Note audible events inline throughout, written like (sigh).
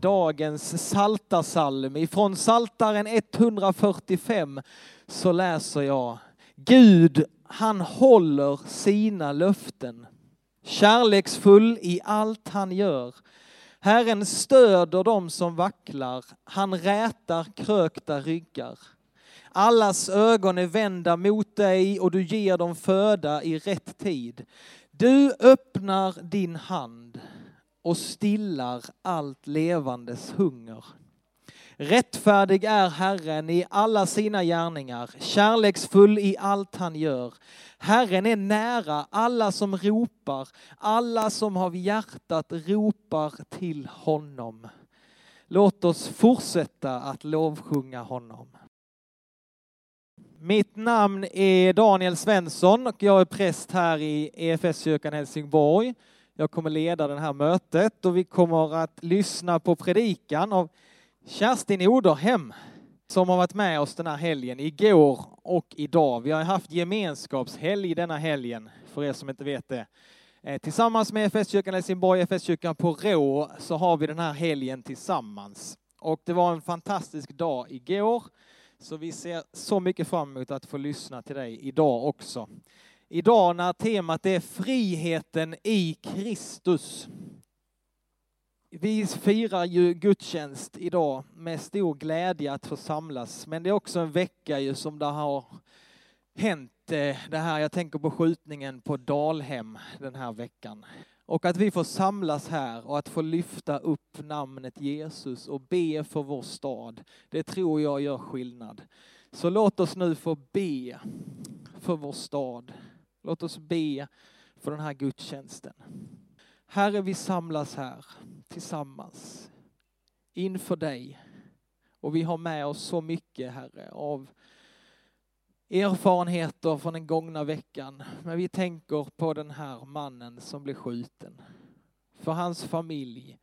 dagens saltarsalm. Ifrån Saltaren 145 så läser jag Gud, han håller sina löften. Kärleksfull i allt han gör. Herren stöder dem som vacklar. Han rätar krökta ryggar. Allas ögon är vända mot dig och du ger dem föda i rätt tid. Du öppnar din hand och stillar allt levandes hunger. Rättfärdig är Herren i alla sina gärningar, kärleksfull i allt han gör. Herren är nära alla som ropar, alla som av hjärtat ropar till honom. Låt oss fortsätta att lovsjunga honom. Mitt namn är Daniel Svensson och jag är präst här i EFS-kyrkan Helsingborg. Jag kommer leda det här mötet och vi kommer att lyssna på predikan av Kerstin Oderhem som har varit med oss den här helgen, igår och idag. Vi har haft gemenskapshelg denna helgen, för er som inte vet det. Eh, tillsammans med FS-kyrkan Helsingborg, FS-kyrkan på Rå, så har vi den här helgen tillsammans. Och det var en fantastisk dag igår, så vi ser så mycket fram emot att få lyssna till dig idag också. Idag när temat är friheten i Kristus. Vi firar ju gudstjänst idag med stor glädje att få samlas, men det är också en vecka ju som det har hänt eh, det här, jag tänker på skjutningen på Dalhem den här veckan. Och att vi får samlas här och att få lyfta upp namnet Jesus och be för vår stad, det tror jag gör skillnad. Så låt oss nu få be för vår stad. Låt oss be för den här gudstjänsten. Herre, vi samlas här tillsammans inför dig. Och vi har med oss så mycket, Herre, av erfarenheter från den gångna veckan. Men vi tänker på den här mannen som blev skjuten. För hans familj.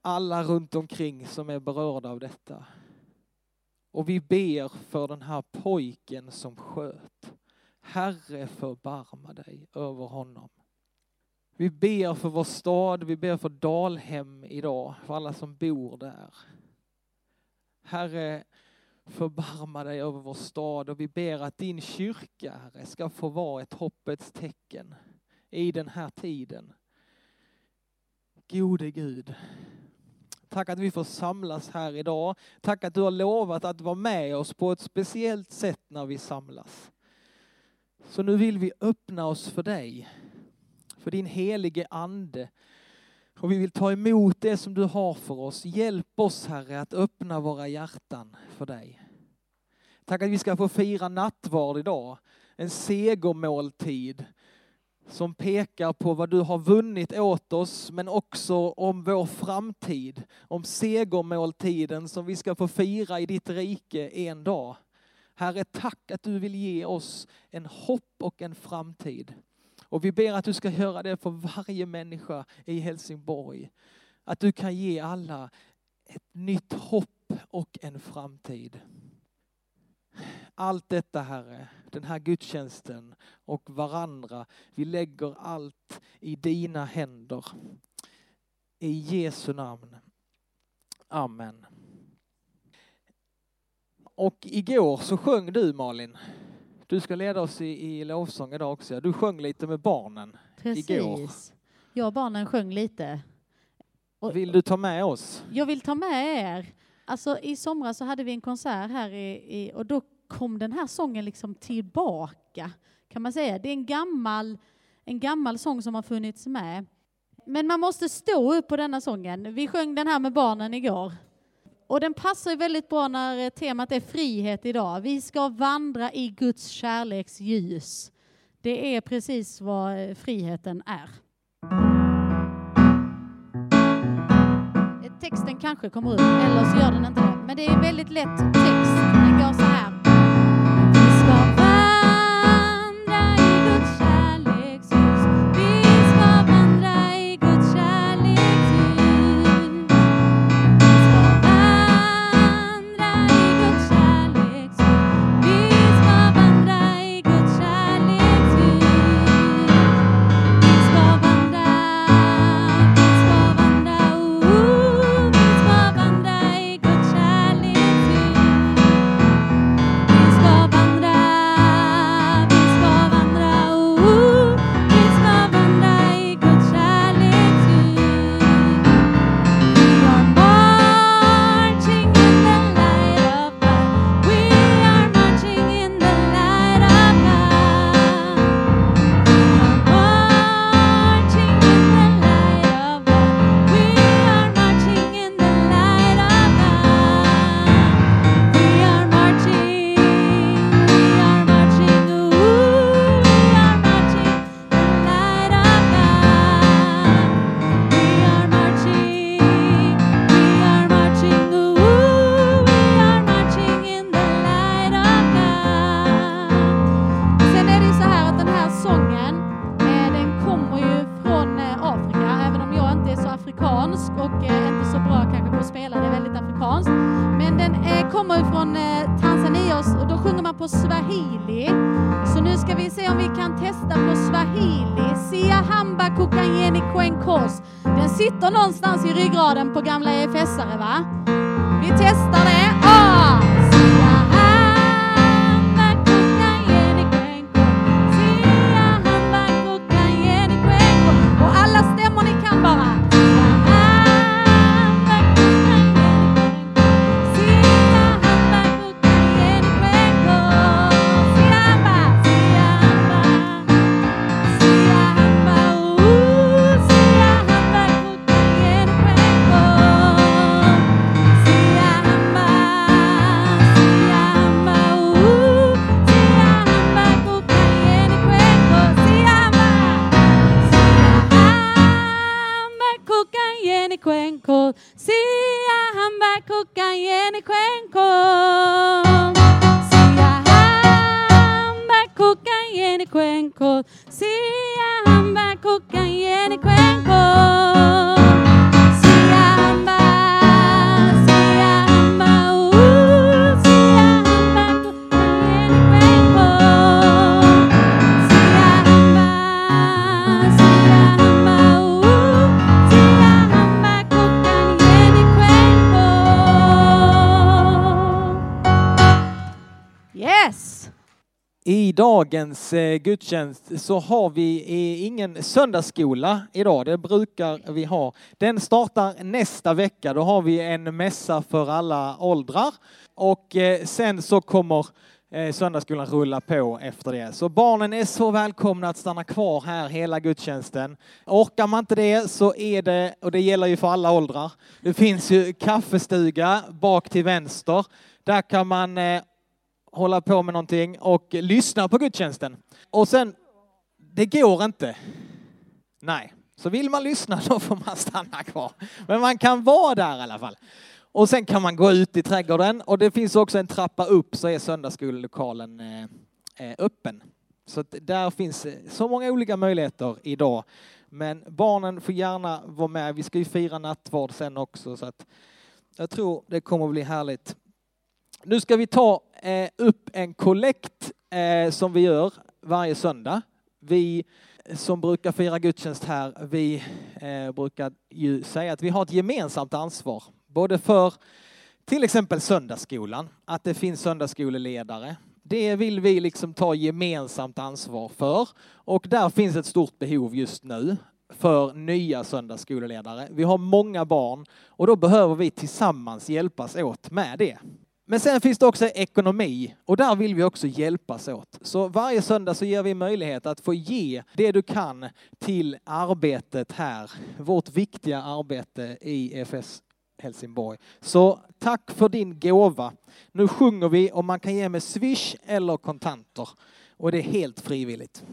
Alla runt omkring som är berörda av detta. Och vi ber för den här pojken som sköt. Herre, förbarma dig över honom. Vi ber för vår stad, vi ber för Dalhem idag, för alla som bor där. Herre, förbarma dig över vår stad och vi ber att din kyrka, Herre, ska få vara ett hoppets tecken i den här tiden. Gode Gud, tack att vi får samlas här idag. Tack att du har lovat att vara med oss på ett speciellt sätt när vi samlas. Så nu vill vi öppna oss för dig för din helige ande. Och vi vill ta emot det som du har för oss. Hjälp oss Herre att öppna våra hjärtan för dig. Tack att vi ska få fira nattvard idag. En segermåltid som pekar på vad du har vunnit åt oss men också om vår framtid. Om segermåltiden som vi ska få fira i ditt rike en dag. Herre, tack att du vill ge oss en hopp och en framtid. Och vi ber att du ska göra det för varje människa i Helsingborg. Att du kan ge alla ett nytt hopp och en framtid. Allt detta Herre, den här gudstjänsten och varandra, vi lägger allt i dina händer. I Jesu namn. Amen. Och igår så sjöng du Malin. Du ska leda oss i, i lovsång idag också. Du sjöng lite med barnen Precis. igår. Jag och barnen sjöng lite. Och, Vill du ta med oss? Jag vill ta med er. Alltså i somras så hade vi en konsert här i, i, och då kom den här sången liksom tillbaka kan man säga. Det är en gammal, en gammal sång som har funnits med. Men man måste stå upp på denna sången. Vi sjöng den här med barnen igår. Och den passar väldigt bra när eh, temat är frihet idag. Vi ska vandra i Guds kärleks ljus. Det är precis vad eh, friheten är. Eh, texten kanske kommer upp, eller så gör den inte det. Men det är väldigt lätt text. Den går så här. Dagens eh, gudstjänst så har vi eh, ingen söndagsskola idag. Det brukar vi ha. Den startar nästa vecka. Då har vi en mässa för alla åldrar och eh, sen så kommer eh, söndagsskolan rulla på efter det. Så barnen är så välkomna att stanna kvar här hela gudstjänsten. Orkar man inte det så är det, och det gäller ju för alla åldrar, det finns ju kaffestuga bak till vänster. Där kan man eh, hålla på med någonting och lyssna på gudstjänsten. Och sen, det går inte. Nej, så vill man lyssna (laughs) då får man stanna kvar. Men man kan vara där i alla fall. Och sen kan man gå ut i trädgården och det finns också en trappa upp så är söndagsskolelokalen eh, eh, öppen. Så att där finns eh, så många olika möjligheter idag. Men barnen får gärna vara med. Vi ska ju fira nattvard sen också så att jag tror det kommer att bli härligt. Nu ska vi ta eh, upp en kollekt eh, som vi gör varje söndag. Vi som brukar fira gudstjänst här, vi eh, brukar ju säga att vi har ett gemensamt ansvar, både för till exempel söndagsskolan, att det finns söndagsskoleledare. Det vill vi liksom ta gemensamt ansvar för och där finns ett stort behov just nu för nya söndagsskoleledare. Vi har många barn och då behöver vi tillsammans hjälpas åt med det. Men sen finns det också ekonomi och där vill vi också hjälpas åt. Så varje söndag så ger vi möjlighet att få ge det du kan till arbetet här, vårt viktiga arbete i EFS Helsingborg. Så tack för din gåva. Nu sjunger vi och man kan ge med swish eller kontanter och det är helt frivilligt.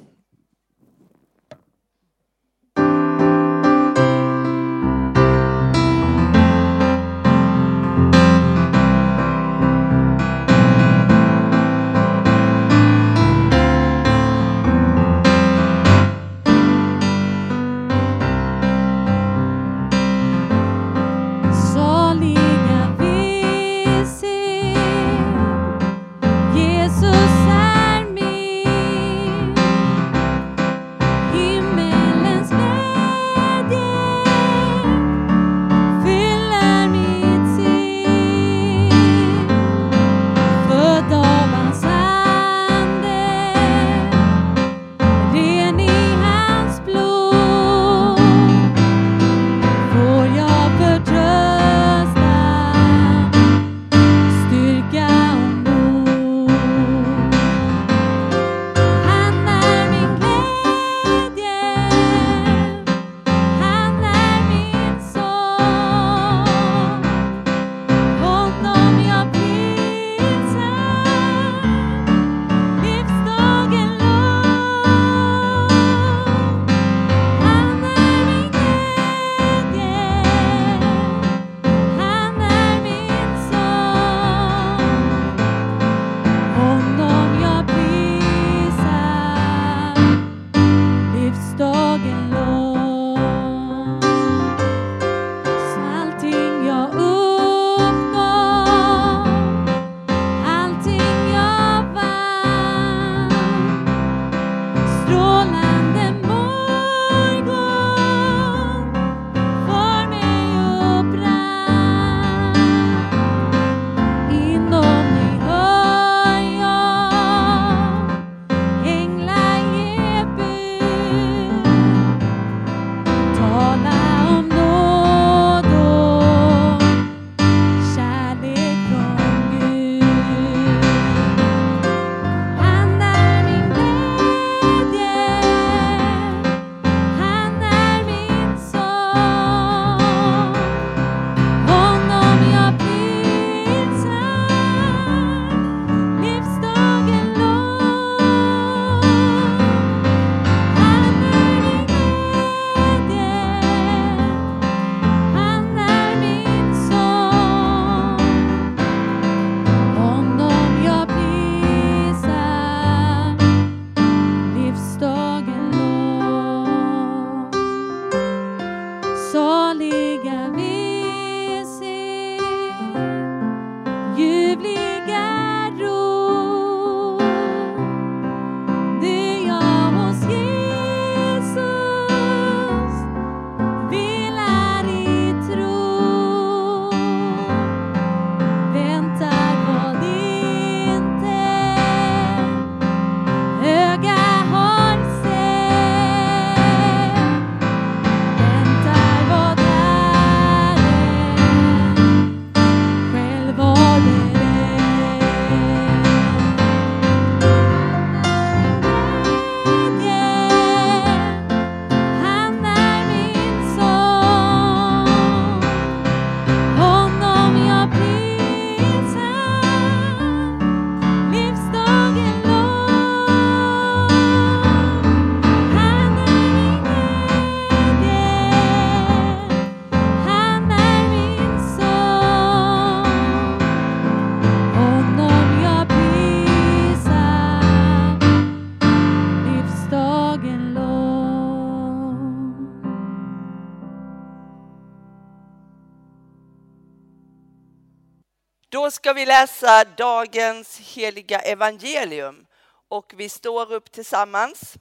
Ska vi läsa dagens heliga evangelium och vi står upp tillsammans.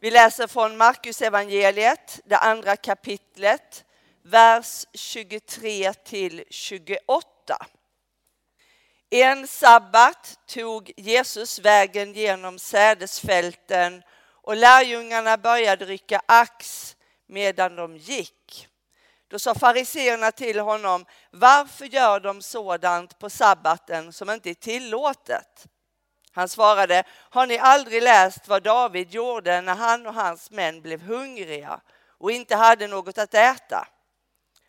Vi läser från Markus evangeliet, det andra kapitlet, vers 23 till 28. En sabbat tog Jesus vägen genom sädesfälten och lärjungarna började rycka ax medan de gick. Då sa fariseerna till honom, varför gör de sådant på sabbaten som inte är tillåtet? Han svarade, har ni aldrig läst vad David gjorde när han och hans män blev hungriga och inte hade något att äta?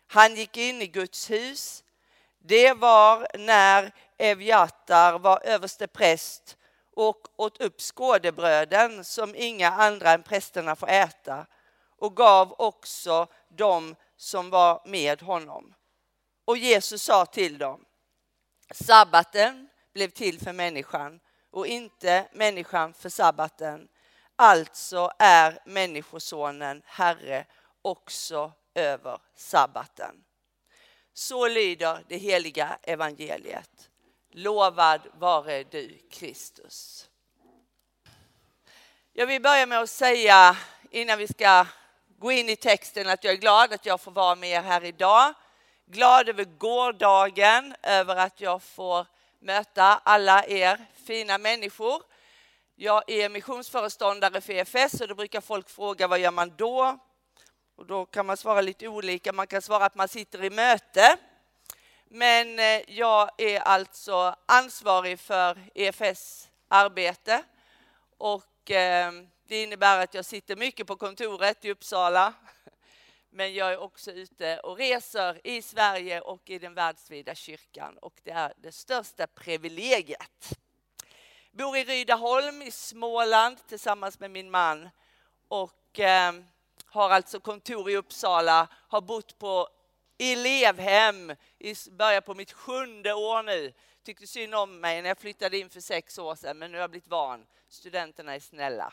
Han gick in i Guds hus. Det var när Evjatar var överste präst och åt upp skådebröden som inga andra än prästerna får äta och gav också dem som var med honom. Och Jesus sa till dem, sabbaten blev till för människan och inte människan för sabbaten. Alltså är Människosonen Herre också över sabbaten. Så lyder det heliga evangeliet. Lovad vare du Kristus. Jag vill börja med att säga innan vi ska gå in i texten att jag är glad att jag får vara med er här idag. Glad över gårdagen, över att jag får möta alla er fina människor. Jag är missionsföreståndare för EFS och då brukar folk fråga vad gör man då? Och då kan man svara lite olika. Man kan svara att man sitter i möte. Men eh, jag är alltså ansvarig för EFS arbete och eh, det innebär att jag sitter mycket på kontoret i Uppsala. Men jag är också ute och reser i Sverige och i den världsvida kyrkan och det är det största privilegiet. Bor i Rydaholm i Småland tillsammans med min man och eh, har alltså kontor i Uppsala, har bott på elevhem, i början på mitt sjunde år nu. Tyckte synd om mig när jag flyttade in för sex år sedan, men nu har jag blivit van. Studenterna är snälla.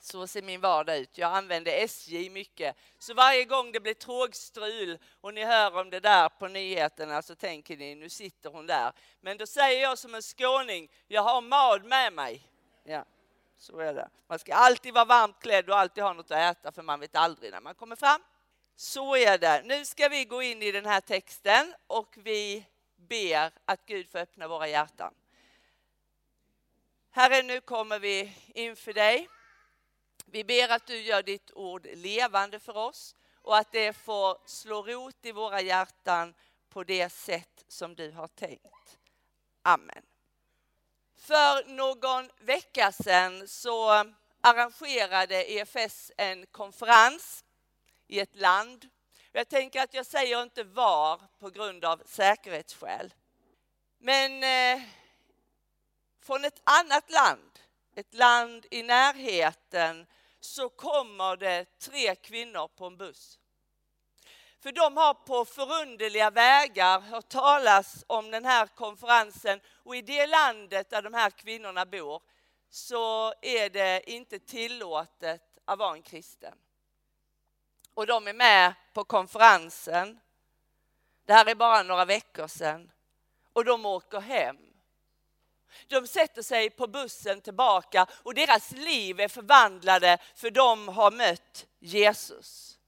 Så ser min vardag ut. Jag använder SJ mycket. Så varje gång det blir tågstrul och ni hör om det där på nyheterna så tänker ni, nu sitter hon där. Men då säger jag som en skåning, jag har mad med mig. Ja, så är det. Man ska alltid vara varmt klädd och alltid ha något att äta för man vet aldrig när man kommer fram. Så är det. Nu ska vi gå in i den här texten och vi ber att Gud får öppna våra hjärtan. Herre, nu kommer vi inför dig. Vi ber att du gör ditt ord levande för oss och att det får slå rot i våra hjärtan på det sätt som du har tänkt. Amen. För någon vecka sedan så arrangerade EFS en konferens i ett land. Jag tänker att jag säger inte var på grund av säkerhetsskäl. Men eh, från ett annat land, ett land i närheten, så kommer det tre kvinnor på en buss. För de har på förunderliga vägar hört talas om den här konferensen och i det landet där de här kvinnorna bor så är det inte tillåtet att vara en kristen och de är med på konferensen. Det här är bara några veckor sedan. Och de åker hem. De sätter sig på bussen tillbaka och deras liv är förvandlade för de har mött Jesus.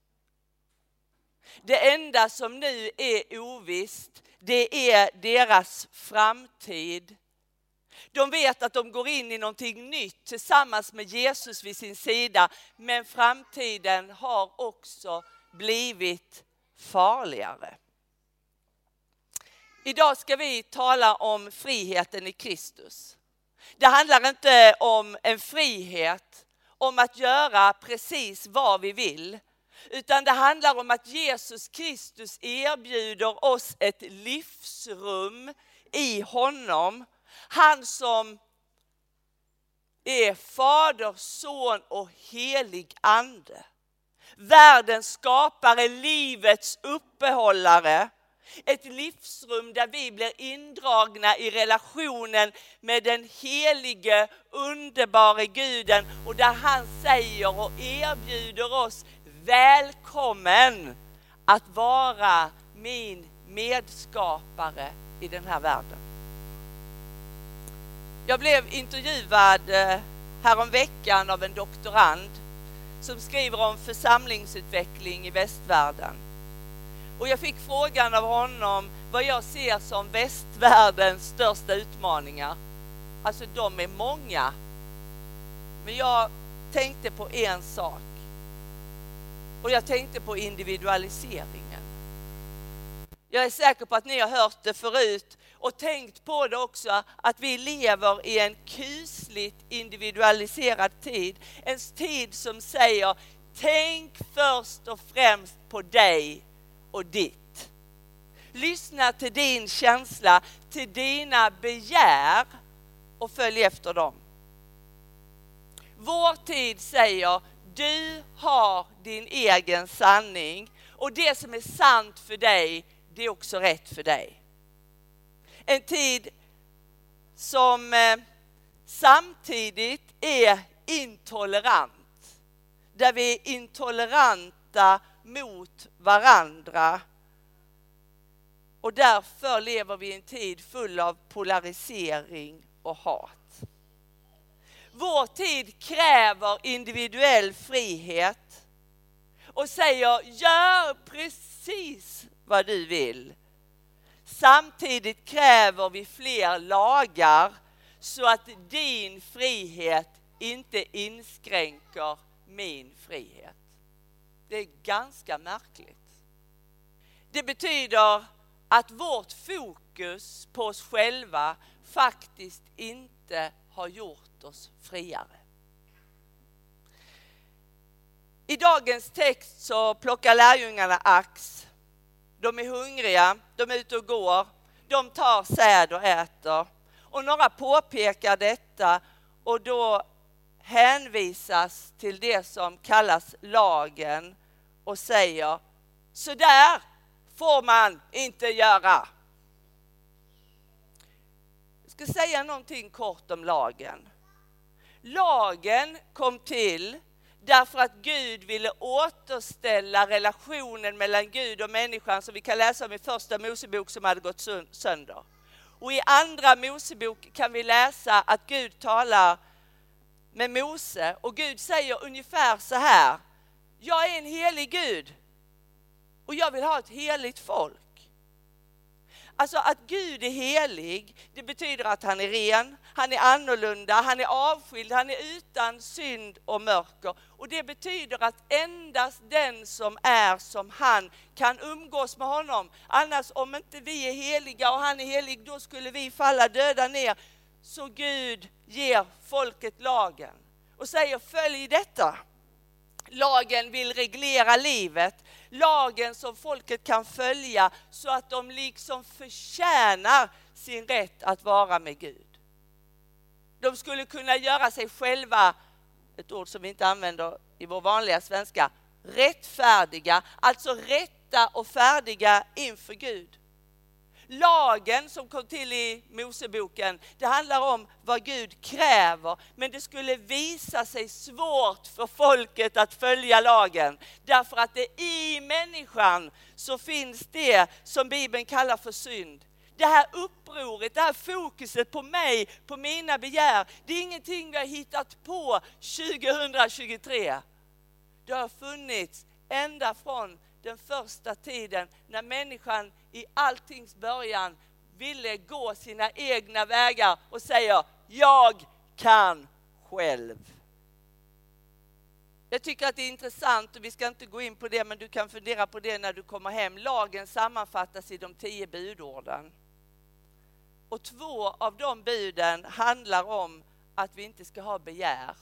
Det enda som nu är ovisst, det är deras framtid. De vet att de går in i någonting nytt tillsammans med Jesus vid sin sida. Men framtiden har också blivit farligare. Idag ska vi tala om friheten i Kristus. Det handlar inte om en frihet om att göra precis vad vi vill. Utan det handlar om att Jesus Kristus erbjuder oss ett livsrum i honom han som är Fader, Son och helig Ande. Världens skapare, livets uppehållare. Ett livsrum där vi blir indragna i relationen med den helige, underbara guden och där han säger och erbjuder oss välkommen att vara min medskapare i den här världen. Jag blev intervjuad eh, häromveckan av en doktorand som skriver om församlingsutveckling i västvärlden. Och jag fick frågan av honom vad jag ser som västvärldens största utmaningar. Alltså de är många. Men jag tänkte på en sak. Och jag tänkte på individualiseringen. Jag är säker på att ni har hört det förut och tänkt på det också att vi lever i en kusligt individualiserad tid. En tid som säger tänk först och främst på dig och ditt. Lyssna till din känsla, till dina begär och följ efter dem. Vår tid säger du har din egen sanning och det som är sant för dig, det är också rätt för dig. En tid som eh, samtidigt är intolerant. Där vi är intoleranta mot varandra. Och därför lever vi i en tid full av polarisering och hat. Vår tid kräver individuell frihet och säger gör precis vad du vill. Samtidigt kräver vi fler lagar så att din frihet inte inskränker min frihet. Det är ganska märkligt. Det betyder att vårt fokus på oss själva faktiskt inte har gjort oss friare. I dagens text så plockar lärjungarna ax. De är hungriga, de är ute och går, de tar säd och äter. Och några påpekar detta och då hänvisas till det som kallas lagen och säger så där får man inte göra. Jag ska säga någonting kort om lagen. Lagen kom till därför att Gud ville återställa relationen mellan Gud och människan som vi kan läsa om i första Mosebok som hade gått sönder. Och i andra Mosebok kan vi läsa att Gud talar med Mose och Gud säger ungefär så här. Jag är en helig Gud och jag vill ha ett heligt folk. Alltså att Gud är helig, det betyder att han är ren, han är annorlunda, han är avskild, han är utan synd och mörker. Och det betyder att endast den som är som han kan umgås med honom. Annars om inte vi är heliga och han är helig, då skulle vi falla döda ner. Så Gud ger folket lagen och säger följ detta. Lagen vill reglera livet. Lagen som folket kan följa så att de liksom förtjänar sin rätt att vara med Gud. De skulle kunna göra sig själva, ett ord som vi inte använder i vår vanliga svenska, rättfärdiga, alltså rätta och färdiga inför Gud. Lagen som kom till i Moseboken, det handlar om vad Gud kräver. Men det skulle visa sig svårt för folket att följa lagen. Därför att det i människan så finns det som Bibeln kallar för synd. Det här upproret, det här fokuset på mig, på mina begär, det är ingenting vi har hittat på 2023. Det har funnits ända från den första tiden när människan i alltings början ville gå sina egna vägar och säger jag kan själv. Jag tycker att det är intressant och vi ska inte gå in på det men du kan fundera på det när du kommer hem. Lagen sammanfattas i de tio budorden. Och två av de buden handlar om att vi inte ska ha begär.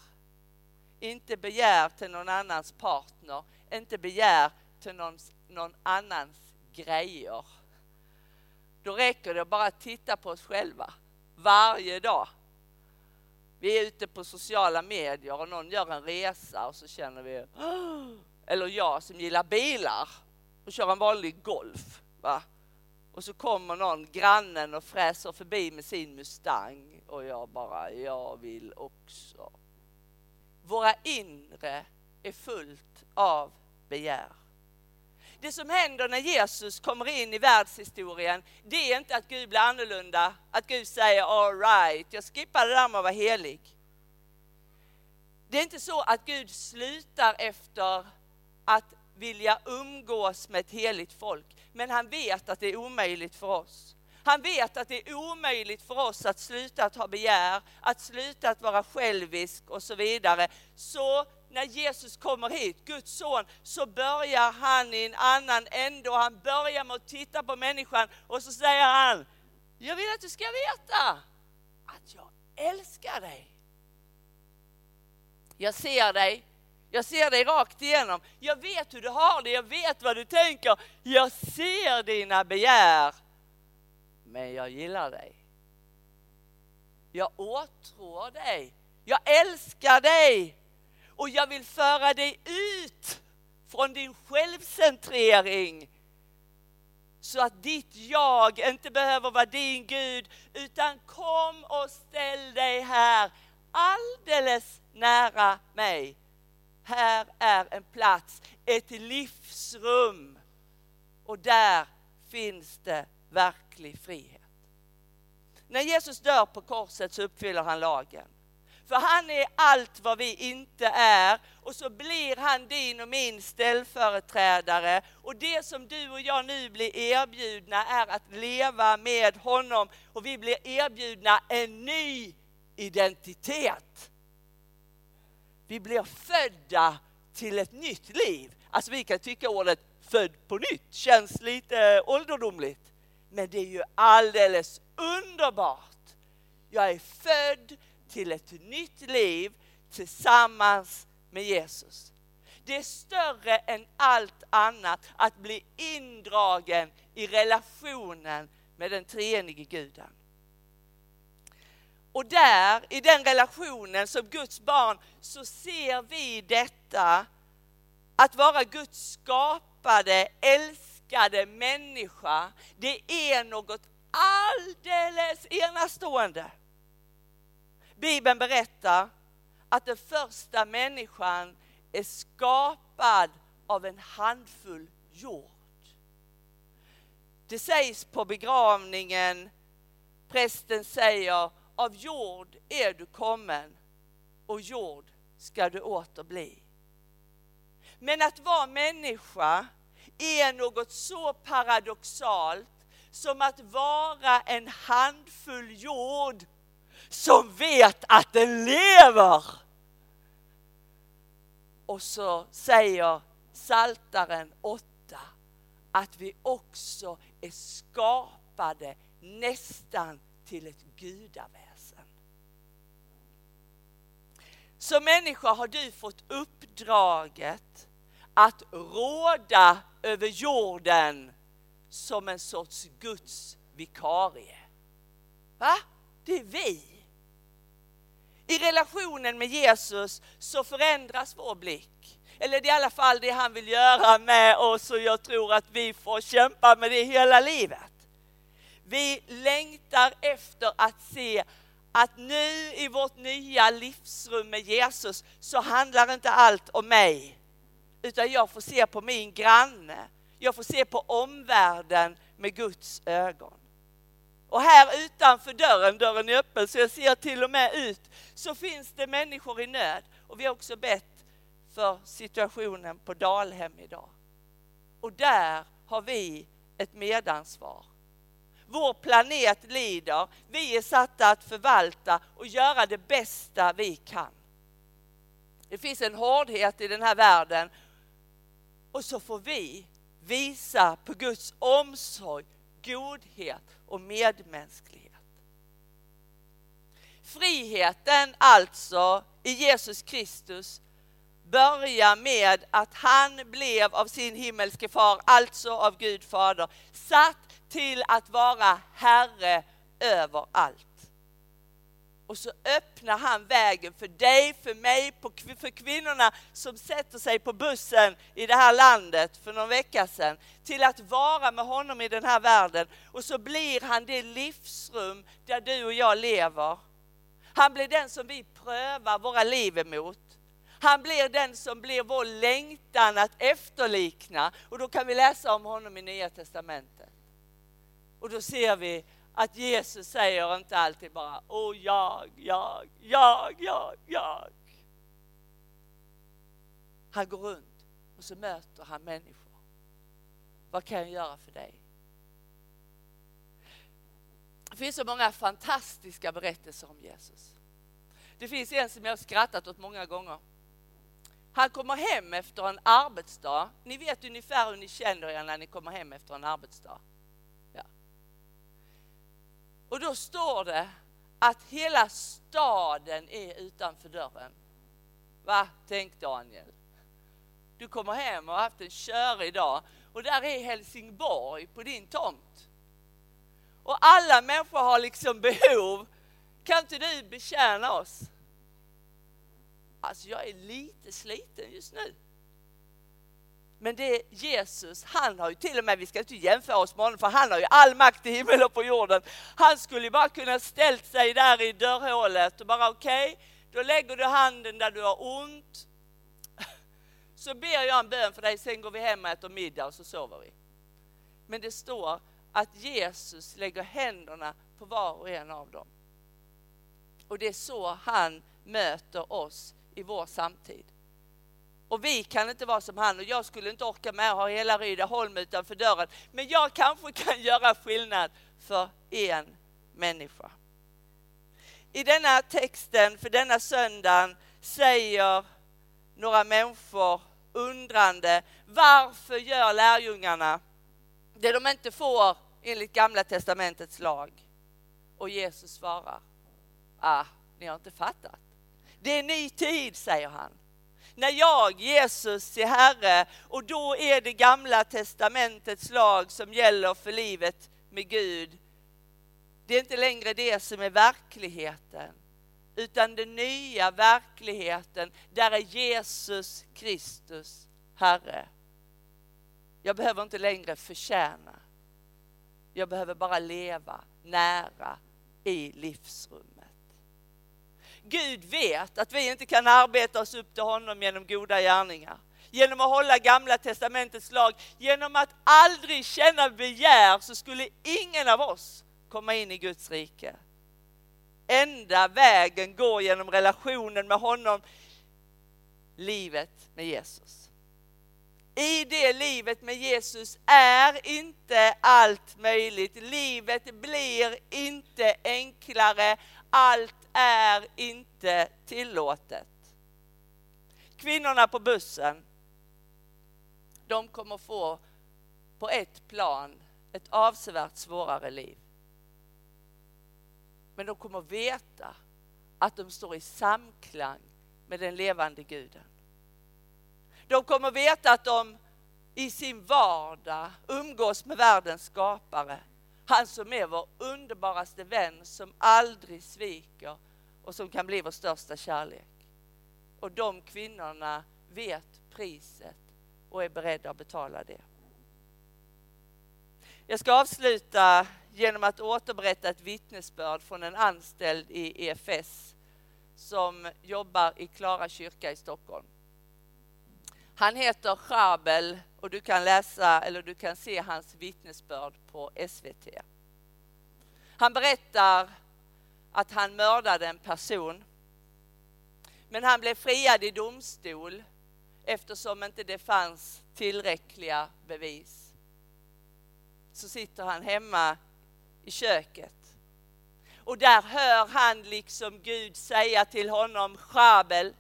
Inte begär till någon annans partner, inte begär till någon, någon annans grejer. Då räcker det att bara titta på oss själva varje dag. Vi är ute på sociala medier och någon gör en resa och så känner vi, eller jag som gillar bilar och kör en vanlig Golf. Va? Och så kommer någon, grannen och fräser förbi med sin Mustang och jag bara, jag vill också. Våra inre är fullt av begär. Det som händer när Jesus kommer in i världshistorien, det är inte att Gud blir annorlunda, att Gud säger all right, jag skippar det där med att vara helig. Det är inte så att Gud slutar efter att vilja umgås med ett heligt folk, men han vet att det är omöjligt för oss. Han vet att det är omöjligt för oss att sluta att ha begär, att sluta att vara självisk och så vidare. Så när Jesus kommer hit, Guds son, så börjar han i en annan ände och han börjar med att titta på människan och så säger han, jag vill att du ska veta att jag älskar dig. Jag ser dig, jag ser dig rakt igenom. Jag vet hur du har det, jag vet vad du tänker. Jag ser dina begär. Men jag gillar dig. Jag åtrår dig. Jag älskar dig. Och jag vill föra dig ut från din självcentrering. Så att ditt jag inte behöver vara din Gud, utan kom och ställ dig här alldeles nära mig. Här är en plats, ett livsrum. Och där finns det verklig frihet. När Jesus dör på korset så uppfyller han lagen. För han är allt vad vi inte är och så blir han din och min ställföreträdare. Och det som du och jag nu blir erbjudna är att leva med honom och vi blir erbjudna en ny identitet. Vi blir födda till ett nytt liv. Alltså vi kan tycka ordet född på nytt känns lite eh, ålderdomligt. Men det är ju alldeles underbart. Jag är född till ett nytt liv tillsammans med Jesus. Det är större än allt annat att bli indragen i relationen med den treenige guden. Och där, i den relationen som Guds barn, så ser vi detta att vara Guds skapade, älskade människa. Det är något alldeles enastående. Bibeln berättar att den första människan är skapad av en handfull jord. Det sägs på begravningen, prästen säger av jord är du kommen och jord ska du åter bli. Men att vara människa är något så paradoxalt som att vara en handfull jord som vet att den lever. Och så säger Saltaren 8 att vi också är skapade nästan till ett gudaväsen. Som människa har du fått uppdraget att råda över jorden som en sorts Guds vikarie. Va? Det är vi. I relationen med Jesus så förändras vår blick. Eller det är i alla fall det han vill göra med oss och jag tror att vi får kämpa med det hela livet. Vi längtar efter att se att nu i vårt nya livsrum med Jesus så handlar inte allt om mig. Utan jag får se på min granne. Jag får se på omvärlden med Guds ögon. Och här utanför dörren, dörren är öppen så jag ser till och med ut, så finns det människor i nöd. Och vi har också bett för situationen på Dalhem idag. Och där har vi ett medansvar. Vår planet lider. Vi är satta att förvalta och göra det bästa vi kan. Det finns en hårdhet i den här världen och så får vi visa på Guds omsorg, godhet och medmänsklighet. Friheten alltså i Jesus Kristus börjar med att han blev av sin himmelske far, alltså av Gud fader, satt till att vara Herre över allt. Och så öppnar han vägen för dig, för mig, för kvinnorna som sätter sig på bussen i det här landet för någon vecka sedan till att vara med honom i den här världen. Och så blir han det livsrum där du och jag lever. Han blir den som vi prövar våra liv emot. Han blir den som blir vår längtan att efterlikna. Och då kan vi läsa om honom i Nya Testamentet. Och då ser vi att Jesus säger inte alltid bara Åh, jag, jag, jag, jag, jag. Han går runt och så möter han människor. Vad kan jag göra för dig? Det finns så många fantastiska berättelser om Jesus. Det finns en som jag har skrattat åt många gånger. Han kommer hem efter en arbetsdag. Ni vet ungefär hur ni känner er när ni kommer hem efter en arbetsdag. Och då står det att hela staden är utanför dörren. Va? Tänk Daniel. Du kommer hem och har haft en körig dag och där är Helsingborg på din tomt. Och alla människor har liksom behov. Kan inte du betjäna oss? Alltså jag är lite sliten just nu. Men det är Jesus, han har ju till och med, vi ska inte jämföra oss med honom för han har ju all makt i himmel och på jorden. Han skulle ju bara kunna ställt sig där i dörrhålet och bara okej, okay, då lägger du handen där du har ont. (laughs) Så ber jag en bön för dig, sen går vi hem och äter middag och så sover vi. Men det står att Jesus lägger händerna på var och en av dem. Och det är så han möter oss i vår samtid. Och vi kan inte vara som han och jag skulle inte orka med att ha hela Rydaholm utanför dörren. Men jag kanske kan (laughs) göra skillnad för en människa. I denna texten för denna söndagen säger några människor undrande varför gör lärjungarna det de inte får enligt gamla testamentets lag? Och Jesus svarar, ah, ni har inte fattat. Det är ny tid, säger han. När jag, Jesus, är Herre och då är det gamla testamentets lag som gäller för livet med Gud. Det är inte längre det som är verkligheten, utan den nya verkligheten, där är Jesus Kristus Herre. Jag behöver inte längre förtjäna. Jag behöver bara leva nära i livsrummet. Gud vet att vi inte kan arbeta oss upp till honom genom goda gärningar. Genom att hålla gamla testamentets lag, genom att aldrig känna begär så skulle ingen av oss komma in i Guds rike. Enda vägen går genom relationen med honom, livet med Jesus. I det livet med Jesus är inte allt möjligt. Livet blir inte enklare. Allt är inte tillåtet. Kvinnorna på bussen, de kommer få på ett plan ett avsevärt svårare liv. Men de kommer veta att de står i samklang med den levande guden. De kommer veta att de i sin vardag umgås med världens skapare. Han som är vår underbaraste vän som aldrig sviker och som kan bli vår största kärlek. Och de kvinnorna vet priset och är beredda att betala det. Jag ska avsluta genom att återberätta ett vittnesbörd från en anställd i EFS som jobbar i Klara kyrka i Stockholm. Han heter Schabel och du kan läsa eller du kan se hans vittnesbörd på SVT. Han berättar att han mördade en person. Men han blev friad i domstol eftersom inte det fanns tillräckliga bevis. Så sitter han hemma i köket. Och där hör han liksom Gud säga till honom, Schabel,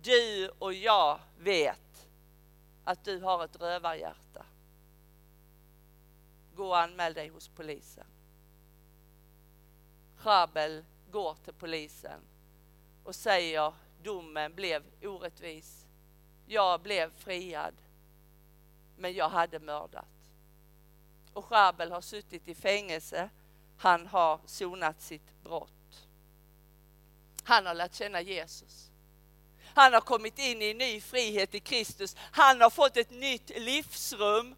du och jag vet att du har ett rövarhjärta. Gå och anmäl dig hos polisen. Schabel går till polisen och säger domen blev orättvis. Jag blev friad, men jag hade mördat. Och Schabel har suttit i fängelse. Han har sonat sitt brott. Han har lärt känna Jesus. Han har kommit in i en ny frihet i Kristus. Han har fått ett nytt livsrum.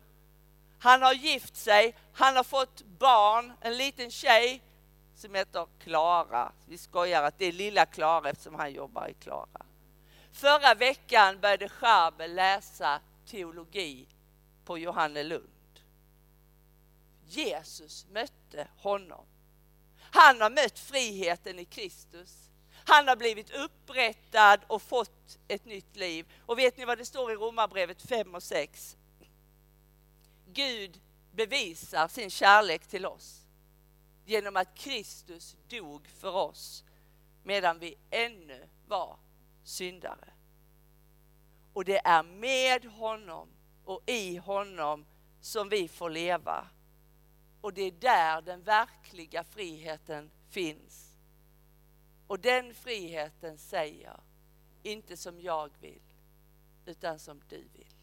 Han har gift sig. Han har fått barn, en liten tjej som heter Klara. Vi skojar att det är lilla Klara eftersom han jobbar i Klara. Förra veckan började Charbel läsa teologi på Johannelund. Jesus mötte honom. Han har mött friheten i Kristus. Han har blivit upprättad och fått ett nytt liv. Och vet ni vad det står i Romarbrevet 5 och 6? Gud bevisar sin kärlek till oss genom att Kristus dog för oss medan vi ännu var syndare. Och det är med honom och i honom som vi får leva. Och det är där den verkliga friheten finns. Och den friheten säger, inte som jag vill, utan som du vill.